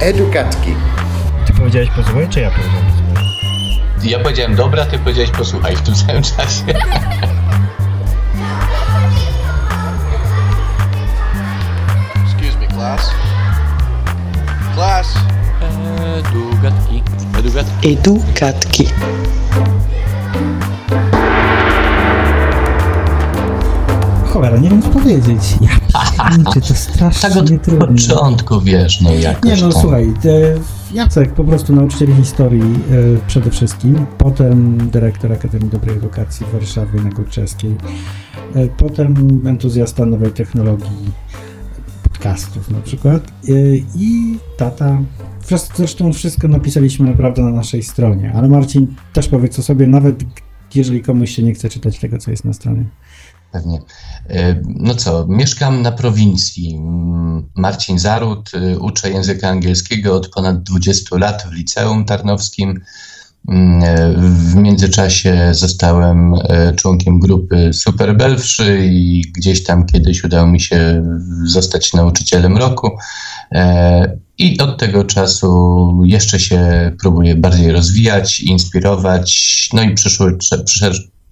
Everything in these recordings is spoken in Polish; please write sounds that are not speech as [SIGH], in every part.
Edukatki. Ty powiedziałeś posłuchaj, czy ja powiedziałem posłuchaj? Ja powiedziałem dobra, ty powiedziałeś posłuchaj w tym samym czasie. Excuse me, class. Class. Edugatki. Edugatki. Edukatki. Cholera, nie wiem co powiedzieć. Ja to strasznie Tak od trudne. początku, wiesz, no jakoś Nie no, tam. słuchaj, e, Jacek po prostu nauczyciel historii e, przede wszystkim, potem dyrektor Akademii Dobrej Edukacji w Warszawie na Górczeskiej, e, potem entuzjasta nowej technologii, podcastów na przykład i tata. Zresztą wszystko napisaliśmy naprawdę na naszej stronie, ale Marcin też powiedz o sobie, nawet jeżeli komuś się nie chce czytać tego, co jest na stronie. Pewnie. E, No co, mieszkam na prowincji. Marcin Zaród, e, uczę języka angielskiego od ponad 20 lat w liceum tarnowskim. Mm, e, W międzyczasie zostałem członkiem grupy Super Belfrzy i gdzieś tam kiedyś udało mi się zostać nauczycielem roku. I od tego czasu jeszcze się próbuję bardziej rozwijać, inspirować. No i przyszły,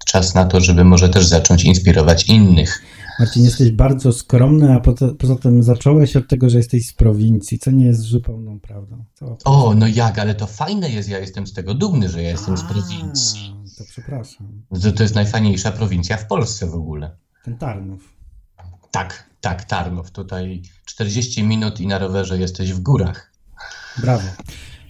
czas na to, żeby może też zacząć inspirować innych. Marcin, jesteś bardzo skromny, a poza, poza tym zacząłeś od tego, że jesteś z prowincji, co nie jest zupełną prawdą. Cała O, no jak, ale to fajne jest, ja jestem z tego dumny, że ja jestem z prowincji. A, To przepraszam. To, to jest najfajniejsza prowincja w Polsce w ogóle. Ten Tarnów. Tak, tak, Tarnów. Tutaj 40 minut i na rowerze jesteś w górach. Brawo.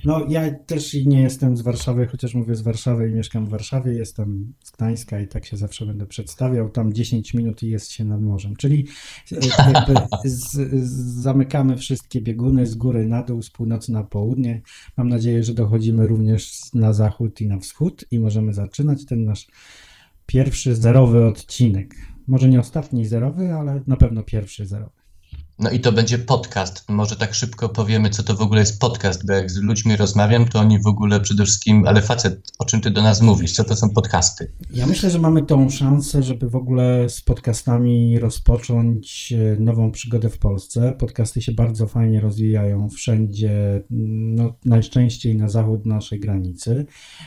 No ja też nie jestem z Warszawy, chociaż mówię z Warszawy i mieszkam w Warszawie, jestem z Gdańska i tak się zawsze będę przedstawiał. Tam 10 minut i jest się nad morzem. Czyli e, z, z, zamykamy wszystkie bieguny z góry na dół, z północy na południe. Mam nadzieję, że dochodzimy również na zachód i na wschód i możemy zaczynać ten nasz pierwszy zerowy odcinek. Może nie ostatni zerowy, ale na pewno pierwszy zerowy. No i to będzie podcast. Może tak szybko powiemy, co to w ogóle jest podcast, bo jak z ludźmi rozmawiam, to oni w ogóle przede wszystkim, ale facet, o czym ty do nas mówisz? Co to są podcasty? Ja myślę, że mamy tą szansę, żeby w ogóle z podcastami rozpocząć e, nową przygodę w Polsce. Podcasty się bardzo fajnie rozwijają wszędzie, no, najczęściej na zachód naszej granicy.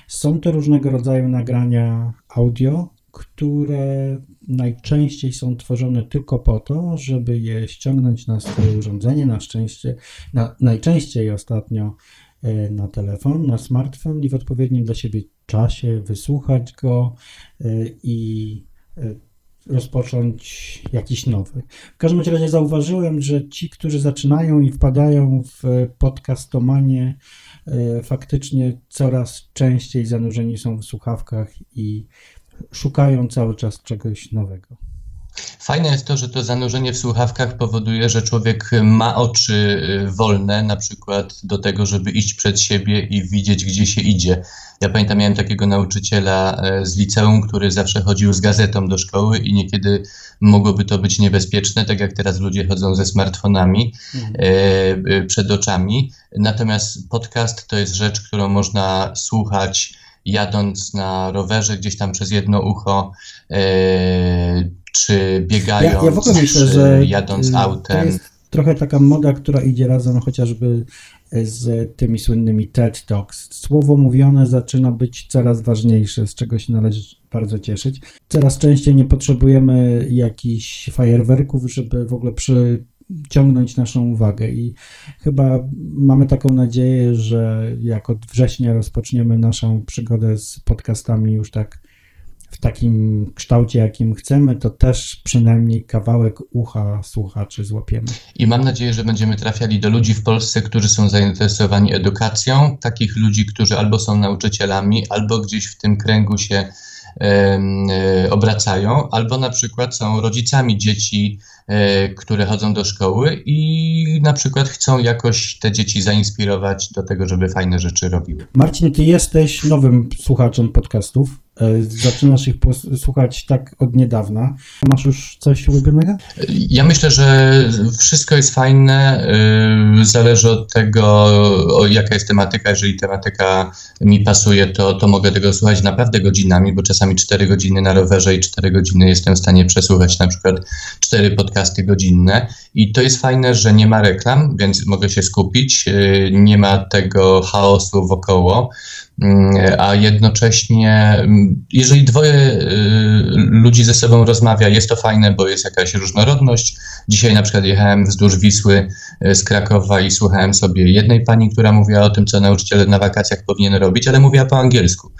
Są to różnego rodzaju nagrania audio, które najczęściej są tworzone tylko po to, żeby je ściągnąć na swoje urządzenie, na szczęście, na, najczęściej ostatnio e, na telefon, na smartfon i w odpowiednim dla siebie czasie wysłuchać go e, i e, rozpocząć jakiś nowy. W każdym razie zauważyłem, że ci, którzy zaczynają i wpadają w podcastomanie, faktycznie coraz częściej zanurzeni są w słuchawkach i szukają cały czas czegoś nowego. Fajne jest to, że to zanurzenie w słuchawkach powoduje, że człowiek ma oczy y, wolne, na przykład do tego, żeby iść przed siebie i widzieć, gdzie się idzie. Ja pamiętam, miałem takiego nauczyciela e, z liceum, który zawsze chodził z gazetą do szkoły i niekiedy mogłoby to być niebezpieczne, tak jak teraz ludzie chodzą ze smartfonami e, e, przed oczami. Natomiast podcast to jest rzecz, którą można słuchać jadąc na rowerze gdzieś tam przez jedno ucho, e, czy biegając, Ja, ja w ogóle myślę, czy że jadąc y, to autem. jest trochę taka moda, która idzie razem chociażby z tymi słynnymi TED Talks. Słowo mówione zaczyna być coraz ważniejsze, z czego się należy bardzo cieszyć. Coraz częściej nie potrzebujemy jakichś fajerwerków, żeby w ogóle przyciągnąć naszą uwagę i chyba mamy taką nadzieję, że jak od września rozpoczniemy naszą przygodę z podcastami już tak w takim kształcie, jakim chcemy, to też przynajmniej kawałek ucha słuchaczy złapiemy. I mam nadzieję, że będziemy trafiali do ludzi w Polsce, którzy są zainteresowani edukacją, takich ludzi, którzy albo są nauczycielami, albo gdzieś w tym kręgu się e, obracają, albo na przykład są rodzicami dzieci, które chodzą do szkoły i na przykład chcą jakoś te dzieci zainspirować do tego, żeby fajne rzeczy robiły. Marcin, ty jesteś nowym słuchaczem podcastów. E, Zaczynasz ich słuchać tak od niedawna. Masz już coś ulubionego? Ja myślę, że wszystko jest fajne. yy, Zależy od tego, jaka jest tematyka. Jeżeli tematyka mi pasuje, to, to mogę tego słuchać naprawdę godzinami, bo czasami 4 godziny na rowerze i 4 godziny jestem w stanie przesłuchać na przykład 4 podcasty godzinne. I to jest fajne, że nie ma reklam, więc mogę się skupić. yy, Nie ma tego chaosu wokoło. Mm, a jednocześnie, mm, jeżeli dwoje y, ludzi ze sobą rozmawia, jest to fajne, bo jest jakaś różnorodność. Dzisiaj na przykład jechałem wzdłuż Wisły y, z Krakowa i słuchałem sobie jednej pani, która mówiła o tym, co nauczyciel na wakacjach powinien robić, ale mówiła po angielsku.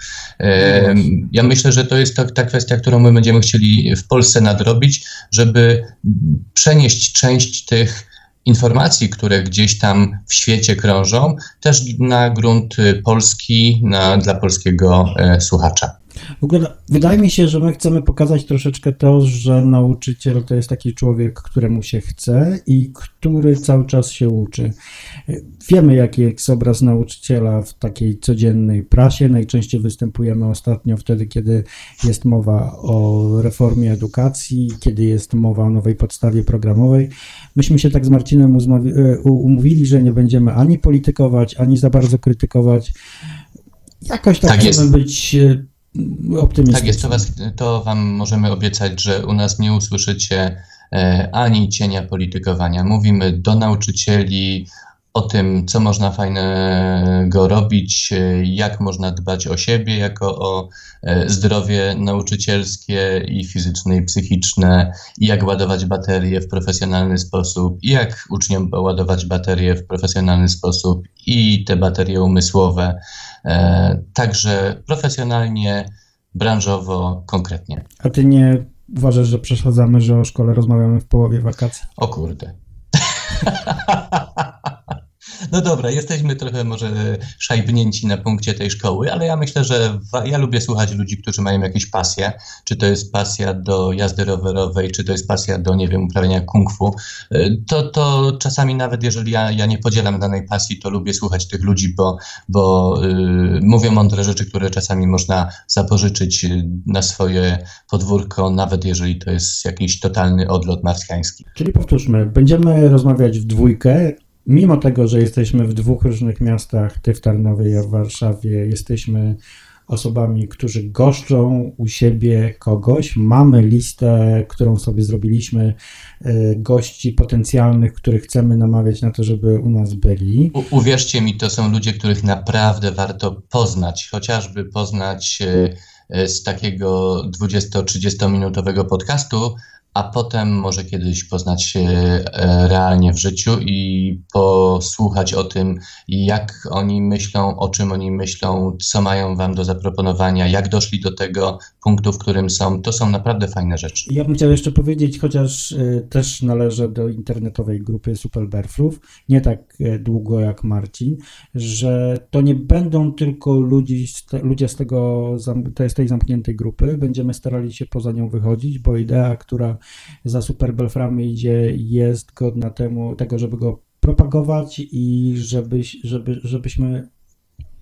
Ja myślę, że to jest to, ta kwestia, którą my będziemy chcieli w Polsce nadrobić, żeby przenieść część tych informacji, które gdzieś tam w świecie krążą, też na grunt y, polski, na, dla polskiego e, słuchacza. W ogóle wydaje mi się, że my chcemy pokazać troszeczkę to, że nauczyciel to jest taki człowiek, któremu się chce i który cały czas się uczy. Wiemy, jaki jest obraz nauczyciela w takiej codziennej prasie. Najczęściej występujemy ostatnio wtedy, kiedy jest mowa o reformie edukacji, kiedy jest mowa o nowej podstawie programowej. Myśmy się tak z Marcinem e, umówili, że nie będziemy ani politykować, ani za bardzo krytykować. Jakoś tak, Tak jest. chcemy być e, optymistyczni. Tak jest, to, was, to Wam możemy obiecać, że u nas nie usłyszycie e, ani cienia politykowania. Mówimy do nauczycieli o tym, co można fajnego robić, e, jak można dbać o siebie, jako o e, zdrowie nauczycielskie i fizyczne, i psychiczne, i jak ładować baterie w profesjonalny sposób, i jak uczniom ładować baterie w profesjonalny sposób, i te baterie umysłowe. E, Także profesjonalnie, branżowo, konkretnie. A ty nie uważasz, że przesadzamy, że o szkole rozmawiamy w połowie wakacji? O kurde. [LAUGHS] No dobra, jesteśmy trochę może szajbnięci na punkcie tej szkoły, ale ja myślę, że ja lubię słuchać ludzi, którzy mają jakieś pasje. Czy to jest pasja do jazdy rowerowej, czy to jest pasja do, nie wiem, uprawiania kung fu. To, to czasami nawet jeżeli ja, ja nie podzielam danej pasji, to lubię słuchać tych ludzi, bo, bo y, mówią mądre rzeczy, które czasami można zapożyczyć y, na swoje podwórko, nawet jeżeli to jest jakiś totalny odlot marsjański. Czyli powtórzmy, będziemy rozmawiać w dwójkę. Mimo tego, że jesteśmy w dwóch różnych miastach, ty w Tarnowie, ja w Warszawie, jesteśmy osobami, którzy goszczą u siebie kogoś. Mamy listę, którą sobie zrobiliśmy, y, gości potencjalnych, których chcemy namawiać na to, żeby u nas byli. U, uwierzcie mi, to są ludzie, których naprawdę warto poznać, chociażby poznać e, e, z takiego 20-30 minutowego podcastu, a potem może kiedyś poznać się e, realnie w życiu i posłuchać o tym, jak oni myślą, o czym oni myślą, co mają wam do zaproponowania, jak doszli do tego punktu, w którym są. To są naprawdę fajne rzeczy. Ja bym chciał jeszcze powiedzieć, chociaż y, też należę do internetowej grupy Superberfrów, nie tak y, długo jak Marcin, że to nie będą tylko ludzi, ludzie z, tego, z tej zamkniętej grupy. Będziemy starali się poza nią wychodzić, bo idea, która za Superbelframi idzie, jest godna temu, tego, żeby go propagować i żeby, żeby, żebyśmy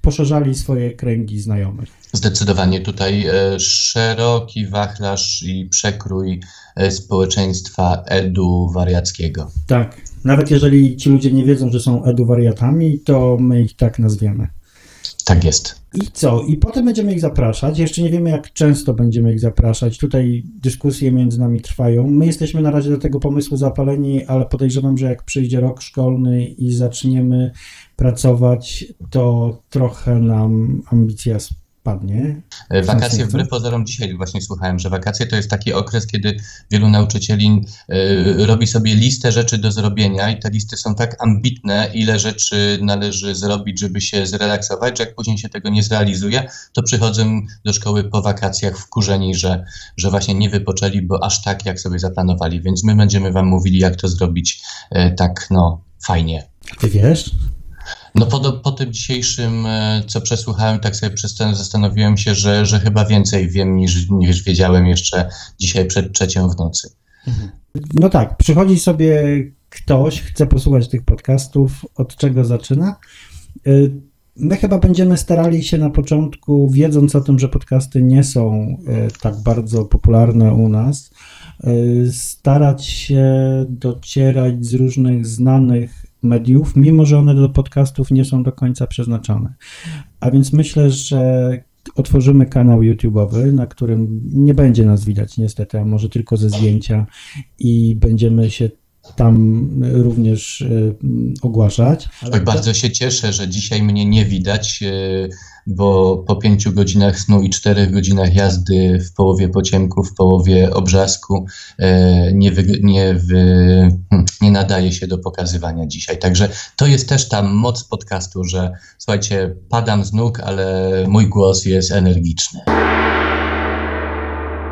poszerzali swoje kręgi znajomych. Zdecydowanie tutaj e, szeroki wachlarz i przekrój e, społeczeństwa edu wariackiego. Tak, nawet jeżeli ci ludzie nie wiedzą, że są eduwariatami, to my ich tak nazwiemy. Tak jest. I co? I potem będziemy ich zapraszać. Jeszcze nie wiemy, jak często będziemy ich zapraszać. Tutaj dyskusje między nami trwają. My jesteśmy na razie do tego pomysłu zapaleni, ale podejrzewam, że jak przyjdzie rok szkolny i zaczniemy pracować, to trochę nam ambicja spadnie. E, Wakacje wbrew pozorom dzisiaj właśnie słuchałem, że wakacje to jest taki okres, kiedy wielu nauczycieli e, robi sobie listę rzeczy do zrobienia i te listy są tak ambitne, ile rzeczy należy zrobić, żeby się zrelaksować, że jak później się tego nie zrealizuje, to przychodzą do szkoły po wakacjach wkurzeni, że, że właśnie nie wypoczęli, bo aż tak jak sobie zaplanowali. Więc my będziemy wam mówili, jak to zrobić e, tak, no, fajnie. Ty wiesz? No po, po tym dzisiejszym, e, co przesłuchałem, tak sobie przestan- zastanowiłem się, że, że chyba więcej wiem niż, niż wiedziałem jeszcze dzisiaj przed trzecią w nocy. No tak, przychodzi sobie ktoś, chce posłuchać tych podcastów, od czego zaczyna. Y, My chyba będziemy starali się na początku, wiedząc o tym, że podcasty nie są e, tak bardzo popularne u nas, e, starać się docierać z różnych znanych mediów, mimo że one do podcastów nie są do końca przeznaczone. A więc myślę, że otworzymy kanał YouTube'owy, na którym nie będzie nas widać niestety, a może tylko ze zdjęcia i będziemy się tam również y, ogłaszać. Ale bardzo się cieszę, że dzisiaj mnie nie widać, y, bo po pięciu godzinach snu i czterech godzinach jazdy w połowie pociemku, w połowie obrzasku nie, wy, nie, wy, hmm, nie nadaje się do pokazywania dzisiaj. Także to jest też ta moc podcastu, że słuchajcie, padam z nóg, ale mój głos jest energiczny.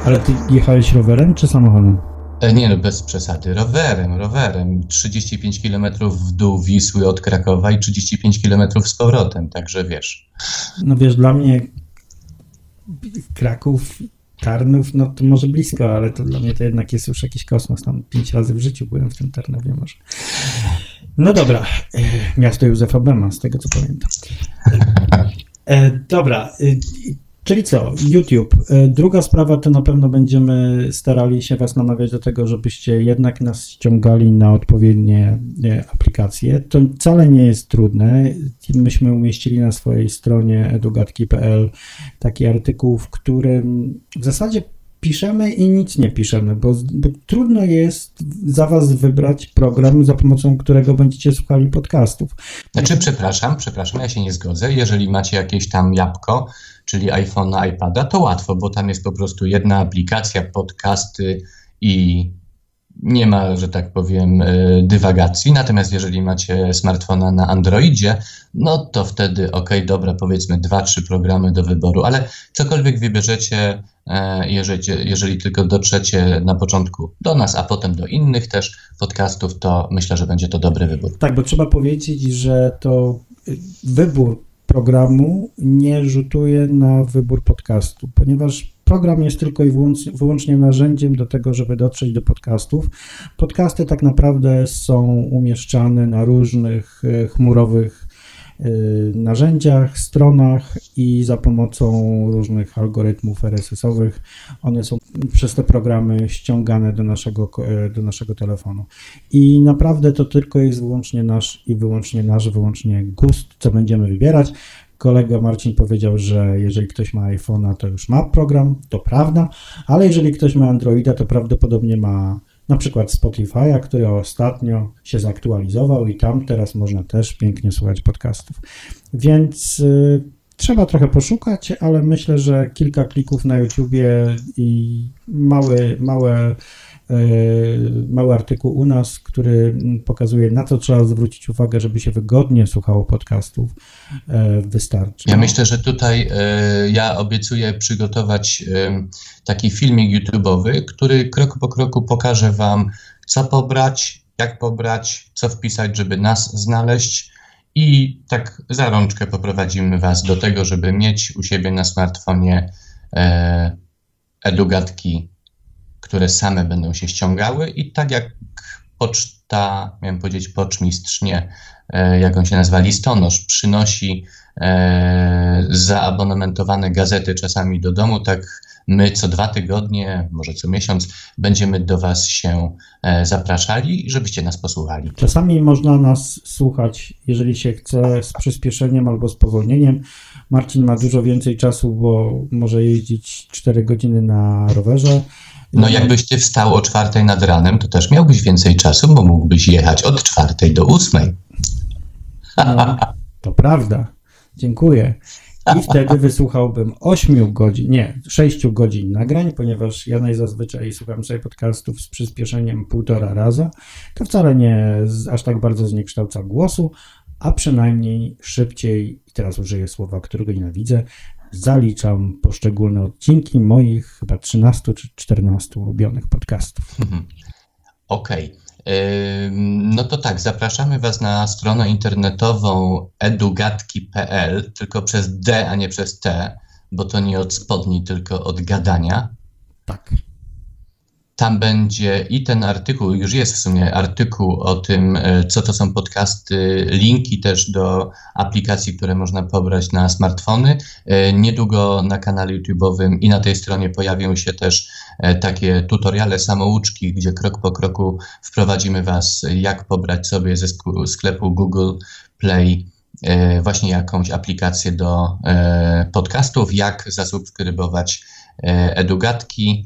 Ale ty jechałeś rowerem czy samochodem? E, nie no, bez przesady. Rowerem, rowerem. 35 km w dół Wisły od Krakowa i 35 km z powrotem, także wiesz. No wiesz, dla mnie Kraków, Tarnów, no to może blisko, ale to dla mnie to jednak jest już jakiś kosmos. Tam pięć razy w życiu byłem w tym Tarnowie może. No dobra, e, miasto Józefa Bema, z tego co pamiętam. E, dobra, Czyli co, YouTube. E, druga sprawa to na pewno będziemy starali się Was namawiać do tego, żebyście jednak nas ściągali na odpowiednie e, aplikacje. To wcale nie jest trudne. Myśmy umieścili na swojej stronie edugatki.pl taki artykuł, w którym w zasadzie piszemy i nic nie piszemy, bo, bo, trudno jest za Was wybrać program, za pomocą którego będziecie słuchali podcastów. Znaczy, przepraszam, przepraszam, ja się nie zgodzę. Jeżeli macie jakieś tam jabłko, czyli iPhone'a, iPada, to łatwo, bo tam jest po prostu jedna aplikacja, podcasty i nie ma, że tak powiem, e, dywagacji. Natomiast jeżeli macie smartfona na Androidzie, no to wtedy ok, dobra, powiedzmy dwa, trzy programy do wyboru, ale cokolwiek wybierzecie, e, jeżeli, jeżeli tylko dotrzecie na początku do nas, a potem do innych też podcastów, to myślę, że będzie to dobry wybór. Tak, bo trzeba powiedzieć, że to wybór programu nie rzutuje na wybór podcastu, ponieważ program jest tylko i wyłącznie narzędziem do tego, żeby dotrzeć do podcastów. Podcasty tak naprawdę są umieszczane na różnych e, chmurowych narzędziach, stronach i za pomocą różnych algorytmów RSS-owych one są przez te programy ściągane do naszego, e, do naszego telefonu. I naprawdę to tylko jest wyłącznie nasz i wyłącznie nasz, wyłącznie gust, co będziemy wybierać. Kolega Marcin powiedział, że jeżeli ktoś ma iPhone'a, to już ma program, to prawda, ale jeżeli ktoś ma Androida, to prawdopodobnie ma na przykład Spotify'a, który ostatnio się zaktualizował i tam teraz można też pięknie słuchać podcastów. Więc y, trzeba trochę poszukać, ale myślę, że kilka klików na YouTubie i małe, małe mały artykuł u nas, który pokazuje, na co trzeba zwrócić uwagę, żeby się wygodnie słuchało podcastów, e, wystarczy. Ja myślę, że tutaj e, ja obiecuję przygotować taki filmik YouTube'owy, który krok po kroku pokaże Wam, co pobrać, jak pobrać, co wpisać, żeby nas znaleźć. I tak za rączkę poprowadzimy Was do tego, żeby mieć u siebie na smartfonie edugatki które same będą się ściągały i tak jak poczta, miałem powiedzieć poczmistrz, nie, e, jak on się nazywa, listonosz, przynosi e, zaabonamentowane gazety czasami do domu, tak my co dwa tygodnie, może co miesiąc będziemy do Was się e, zapraszali, żebyście nas posłuchali. Czasami można nas słuchać, jeżeli się chce, z przyspieszeniem albo spowolnieniem. Marcin ma dużo więcej czasu, bo może jeździć 4 godziny na rowerze. No jakbyście wstał o czwartej nad ranem, to też miałbyś więcej czasu, bo mógłbyś jechać od czwartej do ósmej. No, to prawda. Dziękuję. I wtedy wysłuchałbym 8 godzin, nie, 6 godzin nagrań, ponieważ ja najzazwyczaj słucham sobie podcastów z przyspieszeniem półtora raza. To wcale nie aż tak bardzo zniekształca głosu, a przynajmniej szybciej, i teraz użyję słowa, którego nienawidzę, zaliczam poszczególne odcinki moich chyba 13 czy 14 ulubionych podcastów. [LAUGHS] Okej. Okay. No to tak, zapraszamy Was na stronę internetową edugatki.pl, tylko przez D, a nie przez T, bo to nie od spodni, tylko od gadania. Tak. Tam będzie i ten artykuł, już jest w sumie artykuł o tym, e, co to są podcasty, linki też do aplikacji, które można pobrać na smartfony. E, niedługo na kanale YouTube'owym i na tej stronie pojawią się też e, takie tutoriale samouczki, gdzie krok po kroku wprowadzimy Was, jak pobrać sobie ze sklepu Google Play właśnie jakąś aplikację do podcastów, jak zasubskrybować edugatki.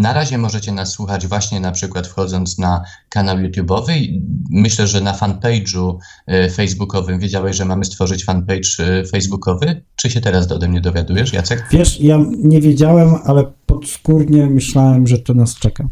Na razie możecie nas słuchać właśnie na przykład wchodząc na kanał YouTube'owy. Myślę, że na fanpage'u e, facebookowym wiedziałeś, że mamy stworzyć fanpage e, facebookowy. Czy się teraz ode mnie dowiadujesz, Jacek? Wiesz, ja nie wiedziałem, ale podskórnie myślałem, że to nas czeka.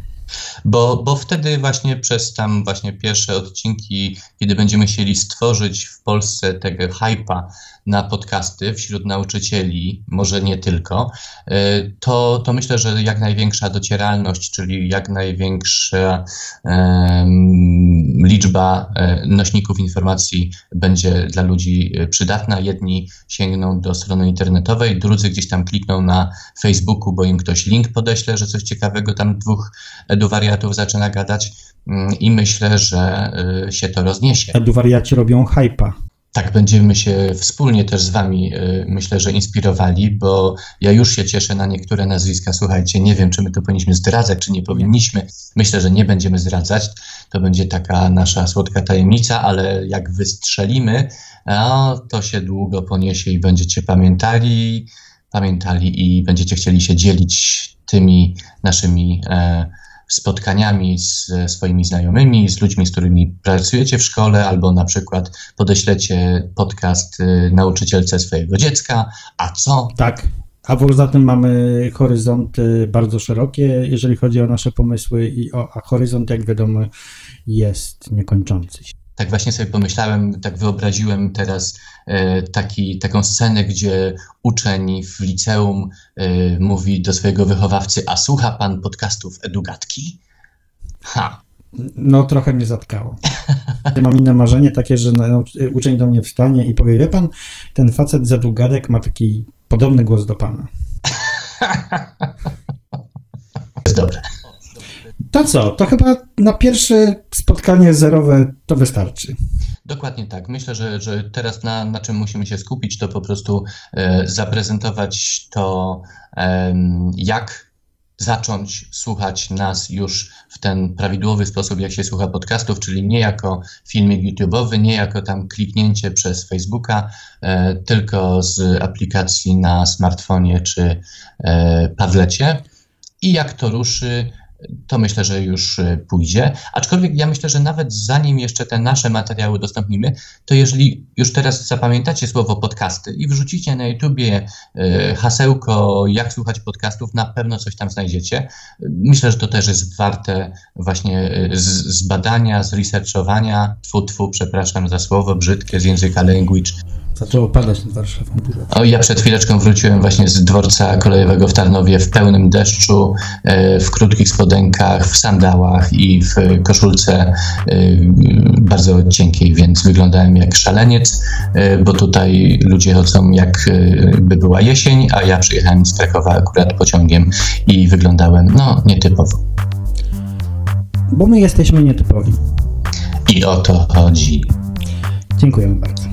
Bo, bo wtedy właśnie przez tam właśnie pierwsze odcinki, kiedy będziemy chcieli stworzyć w Polsce tego hypa na podcasty wśród nauczycieli, może nie tylko, y, to, to myślę, że jak największa docieralność, czyli jak największa um, liczba e, nośników informacji będzie dla ludzi e, przydatna. Jedni sięgną do strony internetowej, drudzy gdzieś tam klikną na Facebooku, bo im ktoś link podeśle, że coś ciekawego tam dwóch eduwariatów zaczyna gadać mm, i myślę, że się to rozniesie. Eduwariaci robią hypa tak będziemy się wspólnie też z Wami, y, myślę, że inspirowali, bo ja już się cieszę na niektóre nazwiska. Słuchajcie, nie wiem, czy my to powinniśmy zdradzać, czy nie powinniśmy. Myślę, że nie będziemy zdradzać. To będzie taka nasza słodka tajemnica, ale jak wystrzelimy, to się długo poniesie i będziecie pamiętali, pamiętali i będziecie chcieli się dzielić tymi naszymi. E, spotkaniami z swoimi znajomymi, z ludźmi, z którymi pracujecie w szkole, albo na przykład podeślecie podcast y, nauczycielce swojego dziecka. A co? Tak. A poza tym mamy horyzonty bardzo szerokie, jeżeli chodzi o nasze pomysły, i o, a horyzont, jak wiadomo, jest niekończący się tak właśnie sobie pomyślałem, tak wyobraziłem teraz e, taki, taką scenę, gdzie uczeń w liceum e, mówi do swojego wychowawcy, a słucha pan podcastów Edugatki? Ha! No trochę mnie zatkało. Mam inne marzenie takie, że no, uczeń do mnie wstanie i powie, wie pan, ten facet z Edugadek ma taki podobny głos do pana. [LAUGHS] jest dobre. To co? To chyba na pierwsze spotkanie zerowe to wystarczy. Dokładnie tak. Myślę, że, że teraz na, na czym musimy się skupić, to po prostu e, zaprezentować to, e, jak zacząć słuchać nas już w ten prawidłowy sposób, jak się słucha podcastów, czyli nie jako filmik YouTube'owy, nie jako tam kliknięcie przez Facebooka, e, tylko z aplikacji na smartfonie czy e, padlecie. I jak to ruszy, to myślę, że już e, pójdzie. Aczkolwiek ja myślę, że nawet zanim jeszcze te nasze materiały udostępnimy, to jeżeli już teraz zapamiętacie słowo podcasty i wrzucicie na YouTubie e, hasełko, jak słuchać podcastów, na pewno coś tam znajdziecie. Myślę, że to też jest warte właśnie e, z, z badania, z researchowania, tfu, tfu, przepraszam za słowo brzydkie z języka language, Zaczęło padać nad Warszawą. O, ja przed chwileczką wróciłem właśnie z dworca kolejowego w Tarnowie w pełnym deszczu, e, w krótkich spodenkach, w sandałach i w koszulce e, bardzo cienkiej, więc wyglądałem jak szaleniec, e, bo tutaj ludzie chodzą jakby była jesień, a ja przyjechałem z Krakowa akurat pociągiem i wyglądałem no nietypowo. Bo my jesteśmy nietypowi. I o to chodzi. Dziękujemy bardzo.